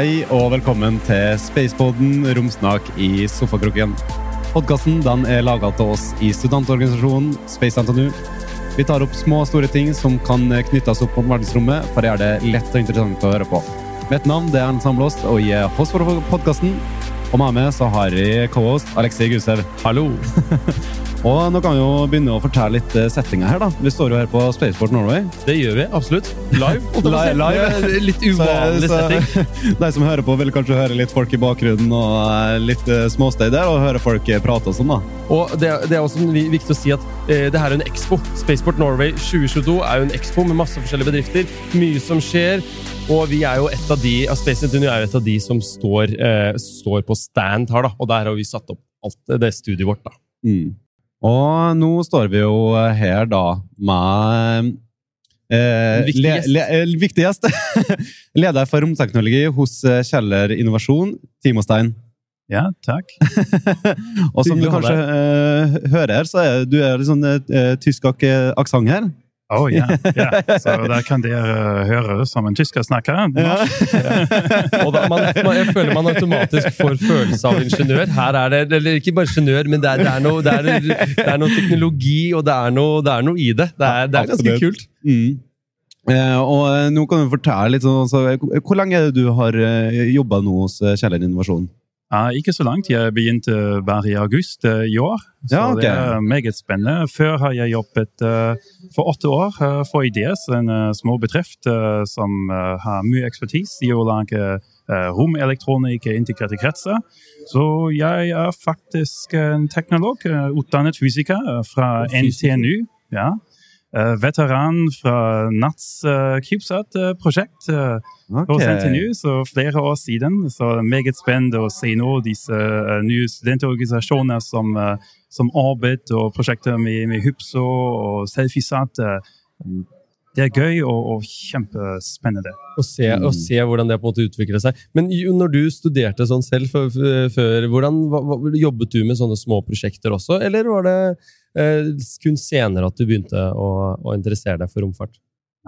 Hei og velkommen til Spacepoden Romsnak i sofakroken. Podkasten er laga til oss i studentorganisasjonen Space NTNU. Vi tar opp små og store ting som kan knyttes opp mot verdensrommet, for det er det lett og interessant å høre på. Mitt navn er Ernst Samblåst, og jeg er host for podkasten. Og med meg så har jeg co-host Alexei Gusev. Hallo! Og nå kan vi jo begynne å fortelle litt eh, settinga her. da. Vi står jo her på Spaceport Norway. Det gjør vi, absolutt. Live. Live, live. Litt uvanlig Så- så- setting. De som hører på, vil kanskje høre litt folk i bakgrunnen og eh, litt småsteg småstøy der, og høre folk eh, prate og sånn, da. Og det, det er også viktig å si at eh, det her er en expo. Spaceport Norway 2022 er jo en expo med masse forskjellige bedrifter. Mye som skjer. Og vi er jo et av de, ja, Space NTNU er jo et av de som står, eh, står på stand her, da. Og der har vi satt opp alt det studioet vårt, da. Mm. Og nå står vi jo her da med eh, Viktig gjest. le- le, viktig gjest. Leder for romteknologi hos Kjeller Innovasjon, Timo Stein. Ja, takk. Og som du kanskje eh, hører så er du er litt sånn eh, tysk ak- aksent her. Å ja. ja. Så der kan dere høre som en tysker snakker. Ja. Og da, man, man, jeg føler man automatisk får følelse av ingeniør. Her er det, eller ikke bare ingeniør, men det er, det er, noe, det er, det er noe teknologi, og det er noe, det er noe i det. Det er, det er ganske kult. Mm. Eh, og eh, nå kan du fortelle litt sånn, så, Hvor lenge er det du har uh, jobba nå hos eh, Kjeller Innovasjon? Ah, ikke så langt. Jeg begynte bare i august eh, i år. Så Ja, okay. det er meget spennende. Før har jeg jobbet eh, for åtte år eh, for IDS, en uh, små bedrift eh, som eh, har mye ekspertise i å lage romelektronikk integrerte kretser. Så jeg er faktisk en teknolog, eh, utdannet fysiker eh, fra. NTNU. Ja. Eh, veteran fra NATS uh, CubeSat-prosjekt. eh, Ok. hos NTNU, så flere år siden. Så det er meget spennende å se nå disse eh, nye studentorganisasjoner som, eh, som Orbit og prosjekter med, med Hupso og Selfiesat. eh, det er gøy og, og kjempespennende. Å se, Mm. å se hvordan det på en måte utvikler seg. Men jo, når du studerte sånn selv før, hvordan, hva, hva, jobbet du med sånne små prosjekter også, eller var det eh, kun senere at du begynte å, å interessere deg for romfart?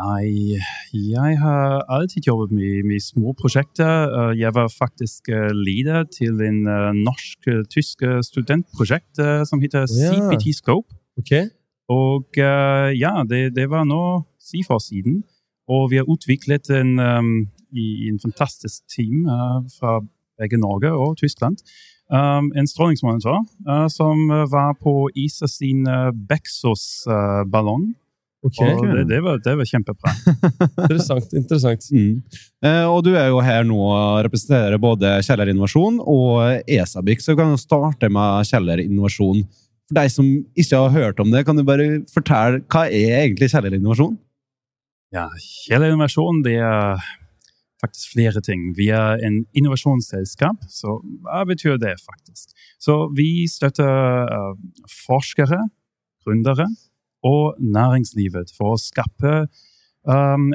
Nei, jeg har alltid jobbet med, med små prosjekter. Eh, Jeg var faktisk eh, leder til en eh, norsk-tysk eh, studentprosjekt eh, som heter ja. CPT Scope. Okay. Og eh, ja, det, det var nå syv år siden. Og vi har utviklet en, um, en fantastisk team eh, fra begge Norge og Tyskland. Um, en strålingsmonitor uh, som eh, var på ISA sin uh, Bexos-ballong. Okay. og det, det, var, det var kjempebra. Interessant. interessant. Mm. Eh, og du er jo her nå og representerer både Kjeller Innovasjon og ESABIC, så vi kan jo starte med Kjeller Innovasjon. For deg som ikke har hørt om det, kan du bare fortelle hva er egentlig Kjeller Innovasjon? Ja, Kjellerinnovasjon det er faktisk flere ting. Vi er en innovasjonsselskap, så hva betyr det faktisk? Så vi støtter eh, forskere, gründere og næringslivet for å skape um,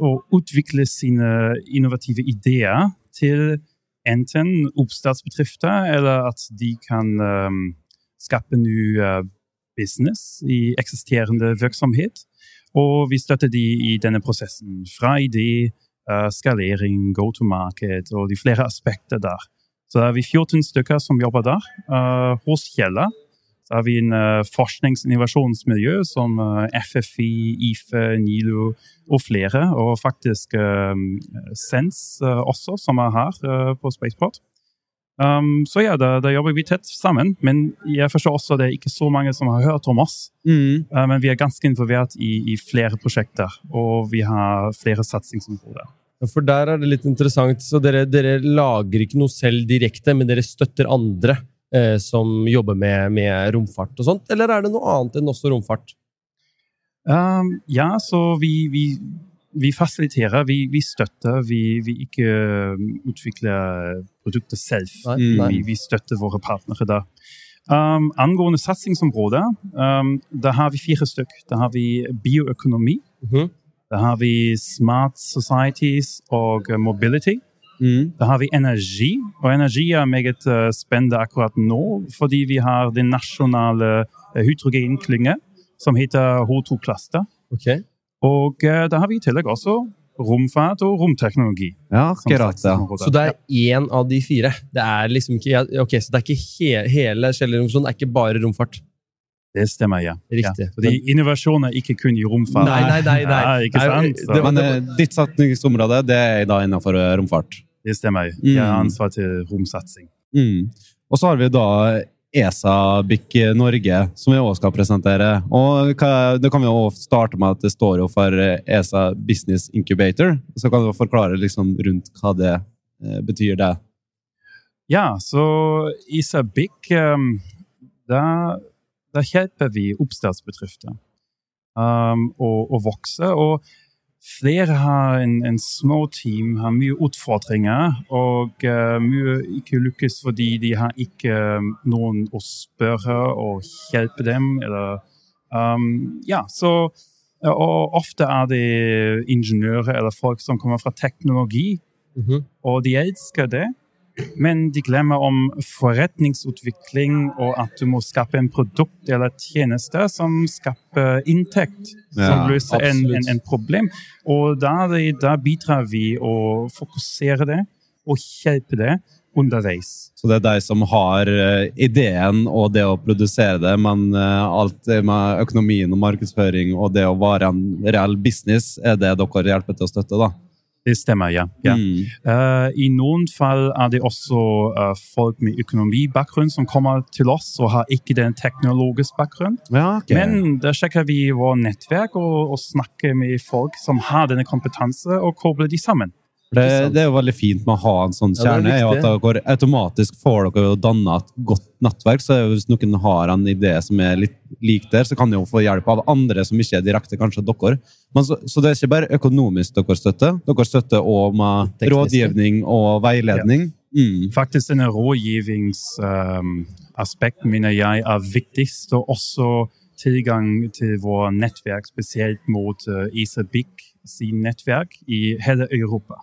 og utvikle sine innovative ideer til enten oppstartsbedrifter, eller at de kan um, skape ny uh, business i eksisterende virksomhet. Og vi støtter de i denne prosessen. Fra idé, skalering, go to market og de flere aspekter der. Så er vi 14 stykker som jobber der. Eh, hos Kjella så har vi en uh, forsknings- og innovasjonsmiljø som eh, FFI, IFE, NILO og flere. Og faktisk eh, også, som er her eh, på Spaceport. Um, så ja, da, jobber vi tett sammen. Men jeg forstår også det er ikke så mange som har hørt om oss. Mm. Uh, men vi er ganske involvert i, i flere prosjekter, og vi har flere satsingsområder. Ja, For der er det litt interessant. Så dere, dere lager ikke noe selv direkte, men dere støtter andre eh, som jobber med, med romfart og sånt? Eller er det noe annet enn også romfart? Um, ja, så vi, vi, vi fasiliterer, vi, vi støtter. Vi, vi ikke um, utvikler produkter selv. Nei, Mm. nei. Vi, vi støtter våre partnere der. Um, angående satsingsområder, um, da har vi fire stykk. Da har vi bioøkonomi. Mhm. Da har vi smart societies og uh, mobility. Mm. Da har vi energi, og energi er meget eh, spennende akkurat nå, fordi vi har den nasjonale uh, hydrogenklynge som heter H2 Cluster. Ok. Og eh, da har vi i tillegg også romfart og romteknologi. Ja, som akkurat. Ja. Så det er én av de fire? Det er liksom ikke, ok, så det er ikke he, hele Kjell det er ikke bare romfart? Det stemmer, ja. Riktig. Ja. Fordi innovasjon er ikke kun i romfart. Nei, nei, nei, nei. Ja, ikke sant? Så, det- Men eh, ditt satsingsområde det er da innenfor eh, romfart. det stemmer. Jeg har Mm. ansvar til romsatsing. Mm. Og så har vi da ESA BIC Norge, som vi også skal presentere. Og Det kan vi jo starte med at det står jo for eh, ESA Business Incubator. Så kan du forklare liksom rundt hva det eh, betyr, det. Ja, så ESA um, da, da hjelper vi oppstartsbedrifter um, å, å vokse. Og flere har en, en små team, har mye utfordringer, og uh, mye ikke lykkes fordi de har ikke um, noen å spørre og hjelpe dem. Eller, um, ja, så og ofte er det ingeniører eller folk som kommer fra teknologi, Mhm. og de elsker det. Men de glemmer om forretningsutvikling og at du må skape en produkt eller tjeneste som skaper inntekt. Ja, som løser en, en, en problem. Og da, da bidrar vi å fokusere det og hjelpe det underveis. Så det er de som har eh, ideen og det å produsere det, men eh, alt med økonomien og markedsføring og det å være en reell business, er det dere hjelper til å støtte, da? Det stemmer, ja. ja. Mm. Uh, I noen fall er det også uh, folk med økonomibakgrunn som kommer til oss og har ikke den teknologiske bakgrunnen. Ja, okay. Men da sjekker vi vårt nettverk og, og snakker med folk som har denne kompetanse, og kobler de sammen. Det, det er jo veldig fint med å ha en sånn Ja, det er kjerne. er at dere automatisk får dere jo danna et godt nettverk. så Hvis noen har en idé som er litt lik der, så kan de jo få hjelp av andre som ikke er direkte kanskje dere. Men så, så det er ikke bare økonomisk dere støtter, dere støtter òg med Teknisk. rådgivning og veiledning. Mm. Faktisk denne rådgivningsaspekt mener jeg er viktigst, og også tilgang til vår nettverk, spesielt mot uh, ISABIC sin nettverk i hele Europa.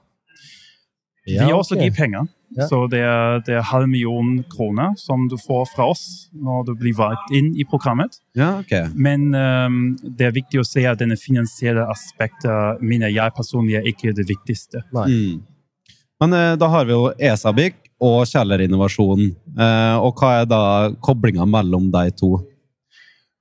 Ja, vi også okay. gir penger, Ja. så det er, det er halv million kroner som du får fra oss når du blir valgt inn i programmet. Ja, okay. Men um, det er viktig å se at denne finansielle aspektet mener jeg personlig er ikke det viktigste. Mm. Men uh, da har vi jo ESABIC og Kjeller Innovasjon. Eh, og hva er da koblinga mellom de to?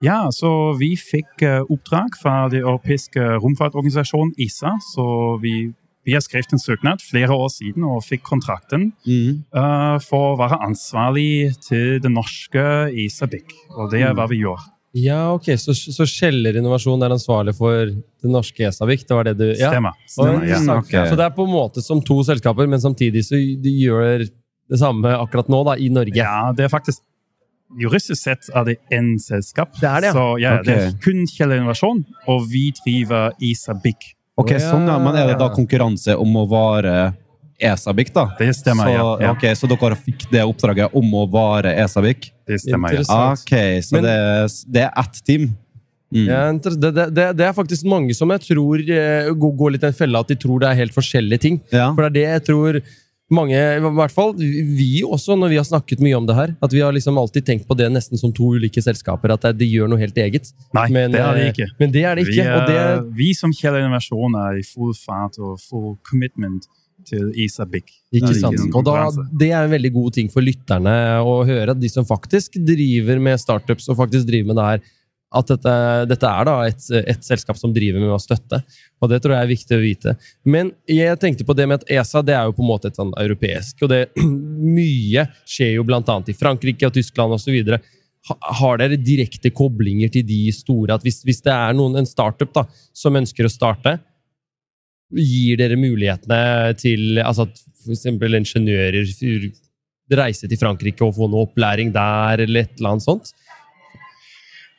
Ja, så vi fikk uh, oppdrag fra det europeiske romfartorganisasjonen ISA. Så vi, vi har skrevet en søknad flere år siden og fikk kontrakten Mm. uh, for å være ansvarlig til det norske ISABIC. Og det er hva vi gjør. Ja, ok, Så, så Kjeller Innovasjon er ansvarlig for det norske ESAVIK? Det var det du ja. Stemmer. Stemmer ja. interessant. ok. Så det er på en måte som to selskaper, men samtidig så de gjør det samme akkurat nå da, i Norge. ja, det er faktisk Juristisk sett er det én selskap. Det er det, ja. Så ja, okay. det er kun Kjellerinnovasjon, og vi driver ISABIC. Ok, ja. sånn ja, Men er det da konkurranse om å vare Esabik, da? Det stemmer, så, ja. ja. ok, så dere fikk det oppdraget om å vare Esabik? Det stemmer, ja. Ok, så Men- det, det er ett team? Mm. Ja, det, det, det, det er faktisk mange som jeg tror eh, går, litt i en felle at de tror det er helt forskjellige ting. Ja. For det er det jeg tror mange, i hvert fall vi også, når vi har snakket mye om det her, at vi har liksom alltid tenkt på det nesten som to ulike selskaper, at det- de gjør noe helt eget. Nei, Men, det er det ikke. Men det er det Vi, ikke. det, er, vi som Kjell Innovasjon er i full fart og full commitment til ISABIC. Ikke sant? Og da, det er en veldig god ting for lytterne å høre, at de som faktisk driver med startups og faktisk driver med det her, at dette, dette er et, et selskap som driver med å støtte. Og det tror jeg er viktig å vite. Men jeg tenkte på det med at ESA det er jo på en måte et sånn europeisk, og det, mye skjer jo annet i Frankrike og Tyskland osv. Ha, har dere direkte koblinger til de store? at Hvis, hvis det er noen, en startup da, som ønsker å starte, gir dere mulighetene til altså at f.eks. ingeniører reiser til Frankrike og får noe opplæring der, eller et eller annet sånt?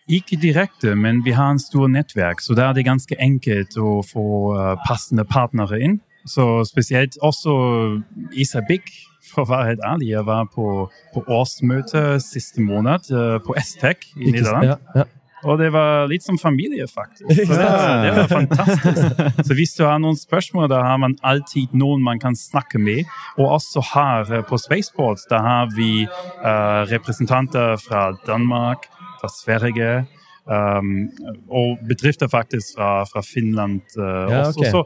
Ikke direkte, men vi har en stor nettverk, så da er det ganske enkelt å få eh, passende partnere inn. Så spesielt også Isabik, for å være helt ærlig. Jeg var på, på årsmøte siste måned eh, på STEC i? Nederland. Ja, ja. Og det var litt som familie, faktisk. Så det, det var fantastisk. Så hvis du har noen spørsmål, da har man alltid noen man kan snakke med. Og også her eh, på Spaceport, da har vi uh, representanter fra Danmark, fra Sverige, um, og bedrifter faktisk fra, fra Finland uh, Ja, også. ok. Så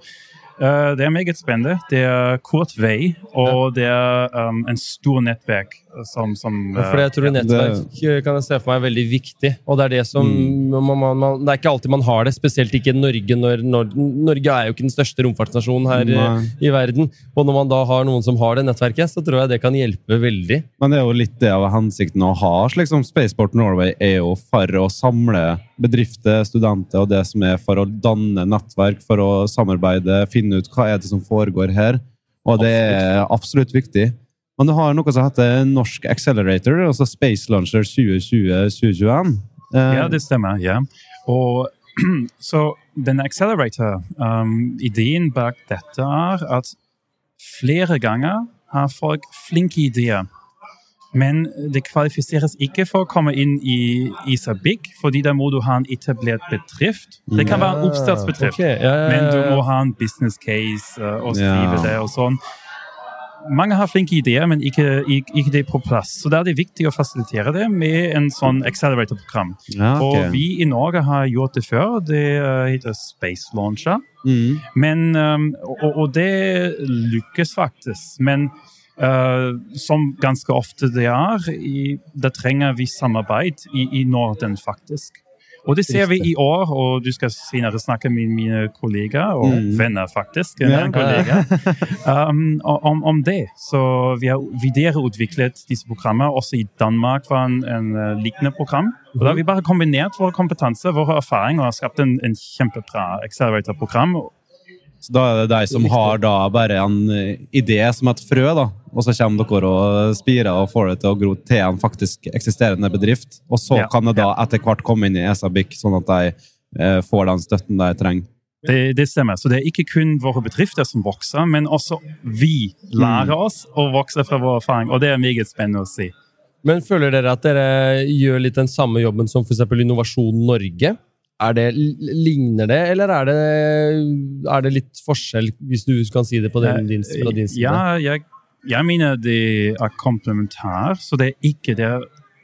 Uh, det er meget spennende. Det er kort vei, og det er um, en stor nettverk som, som uh, For jeg tror nettverk det... kan jeg se for meg er veldig viktig. Og det er det som mm. man, man, man, Det er ikke alltid man har det, spesielt ikke i Norge. Når, når, Norge er jo ikke den største romfartsnasjonen her i, i, verden. Og når man da har noen som har det nettverket, så tror jeg det kan hjelpe veldig. Men det er jo litt det av hensikten å ha slik som Spaceport Norway er jo for å samle bedrifter, studenter og det som er for å danne nettverk, for å samarbeide, finne ut hva er det som foregår her. Og det er absolutt viktig. Men du har noe som heter Norsk Accelerator, altså Space Launcher 2020-2021. Eh, ja, det stemmer. ja. Og så den accelerator, um, ideen bak dette er at flere ganger har folk flinke ideer. Men det kvalifiseres ikke for å komme inn i ISABIC, fordi da må du ha en etablert bedrift. Det kan være en oppstartsbedrift, okay. ja, ja, ja, men du må ha en business case uh, og skrive det og sånn. Mange har flinke ideer, men ikke, ikke, det på plass. Så da er det viktig å fasilitere det med en sånn accelerator-program. Okay. Og vi i Norge har gjort det før. Det uh, heter Space Launcher. Mm. Men, um, og, og, det lykkes faktisk. Men Uh, som ganske ofte det er. I, da trenger vi samarbeid i, i, Norden, faktisk. Og det ser vi i år, og du skal senere snakke med mine kollegaer, og mm. venner, faktisk, ja. kollega, um, om, om, det. Så vi har videreutviklet disse programmene. Også i Danmark var en, en uh, lignende program. Og da har vi bare kombinert vår kompetanse, vår erfaring, og har skapt en, en kjempebra accelerator-program så Da er det de som har da bare en eh, idé som et frø, da. og så kommer dere og spirer og får det til å gro til en faktisk eksisterende bedrift. Og så ja, kan det da etter hvert komme inn i ESABIC, sånn at de eh, får den støtten de trenger. Det, det, stemmer. Så det er ikke kun våre bedrifter som vokser, men også vi lærer mm. oss å vokse fra vår erfaring. Og det er meget spennende å si. Men føler dere at dere gjør litt den samme jobben som f.eks. Innovasjon Norge? Det, ligner det, eller er det, er det, litt forskjell, hvis du kan si det på den, din, fra din side? Ja, jeg, jeg, mener det er komplementær, så det er ikke det,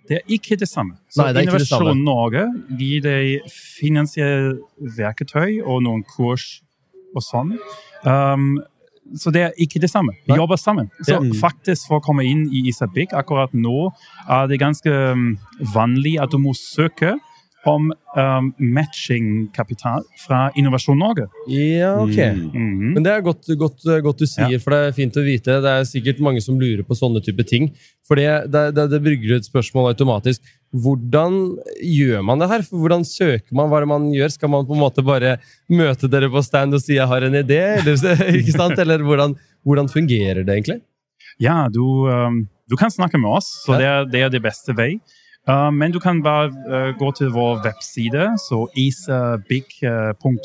det, er ikke det samme. Så Nei, det er Innovasjon ikke det samme. Norge gir deg finansielle verktøy og noen kurs og sånn. Um, så det er ikke det samme. Vi jobber sammen. Så faktisk For å komme inn i Isabik akkurat nå er det ganske um, vanlig at du må søke om um, matchingkapital fra Innovasjon Norge. Ja, ok. Mm -hmm. Men det er godt, godt, godt du sier, ja. for det er fint å vite. Det er sikkert mange som lurer på sånne type ting. For det, det, det, det brygger et spørsmål automatisk. Hvordan gjør man det her? Hvordan søker man? Hva er det man gjør? Skal man på en måte bare møte dere på stand og si 'jeg har en idé'? Eller, ikke sant? Eller hvordan, hvordan fungerer det egentlig? Ja, du, um, du kan snakke med oss, så ja. det, er, det er det beste vei. Uh, men du kan bare uh, gå til vår webside, så isabig.no.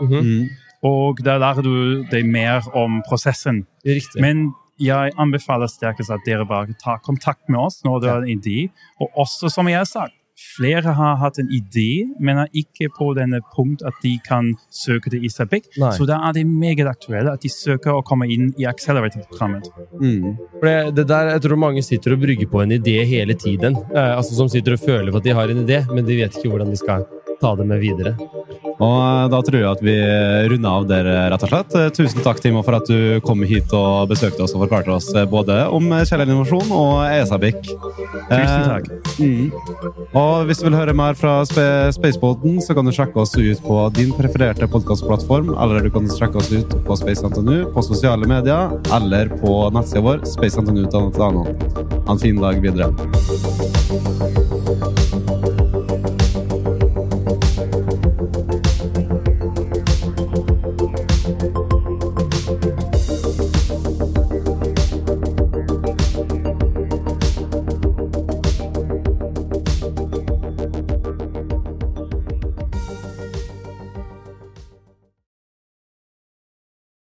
Mm -hmm. Og der lærer du deg mer om prosessen. Riktig. Men jeg anbefaler sterkest at dere bare tar kontakt med oss når dere har en idé. Og også, som jeg har sagt, flere har hatt en idé, men er ikke på denne punkt at de kan søke til Isabik. Så da er det meget aktuelt at de søker å komme inn i Accelerator-programmet. Mm. Det, det, der, jeg tror mange sitter og brygger på en idé hele tiden. Eh, altså Som sitter og føler at de har en idé, men de vet ikke hvordan de skal ta det med videre. Og eh, Da tror jeg at vi runder av der, rett og slett. Eh, tusen takk, Timo, for at du kom hit og besøkte oss og forklarte oss eh, både om Kjell Innovasjon og ESABIC. Tusen takk. Eh, mm. Og hvis du vil høre mer fra Sp Spaceboden, så kan du sjekke oss ut på din prefererte podkastplattform, eller du kan sjekke oss ut på Space.nu, på sosiale medier, eller på nettsida vår space.nu.no. Ha en fin dag videre.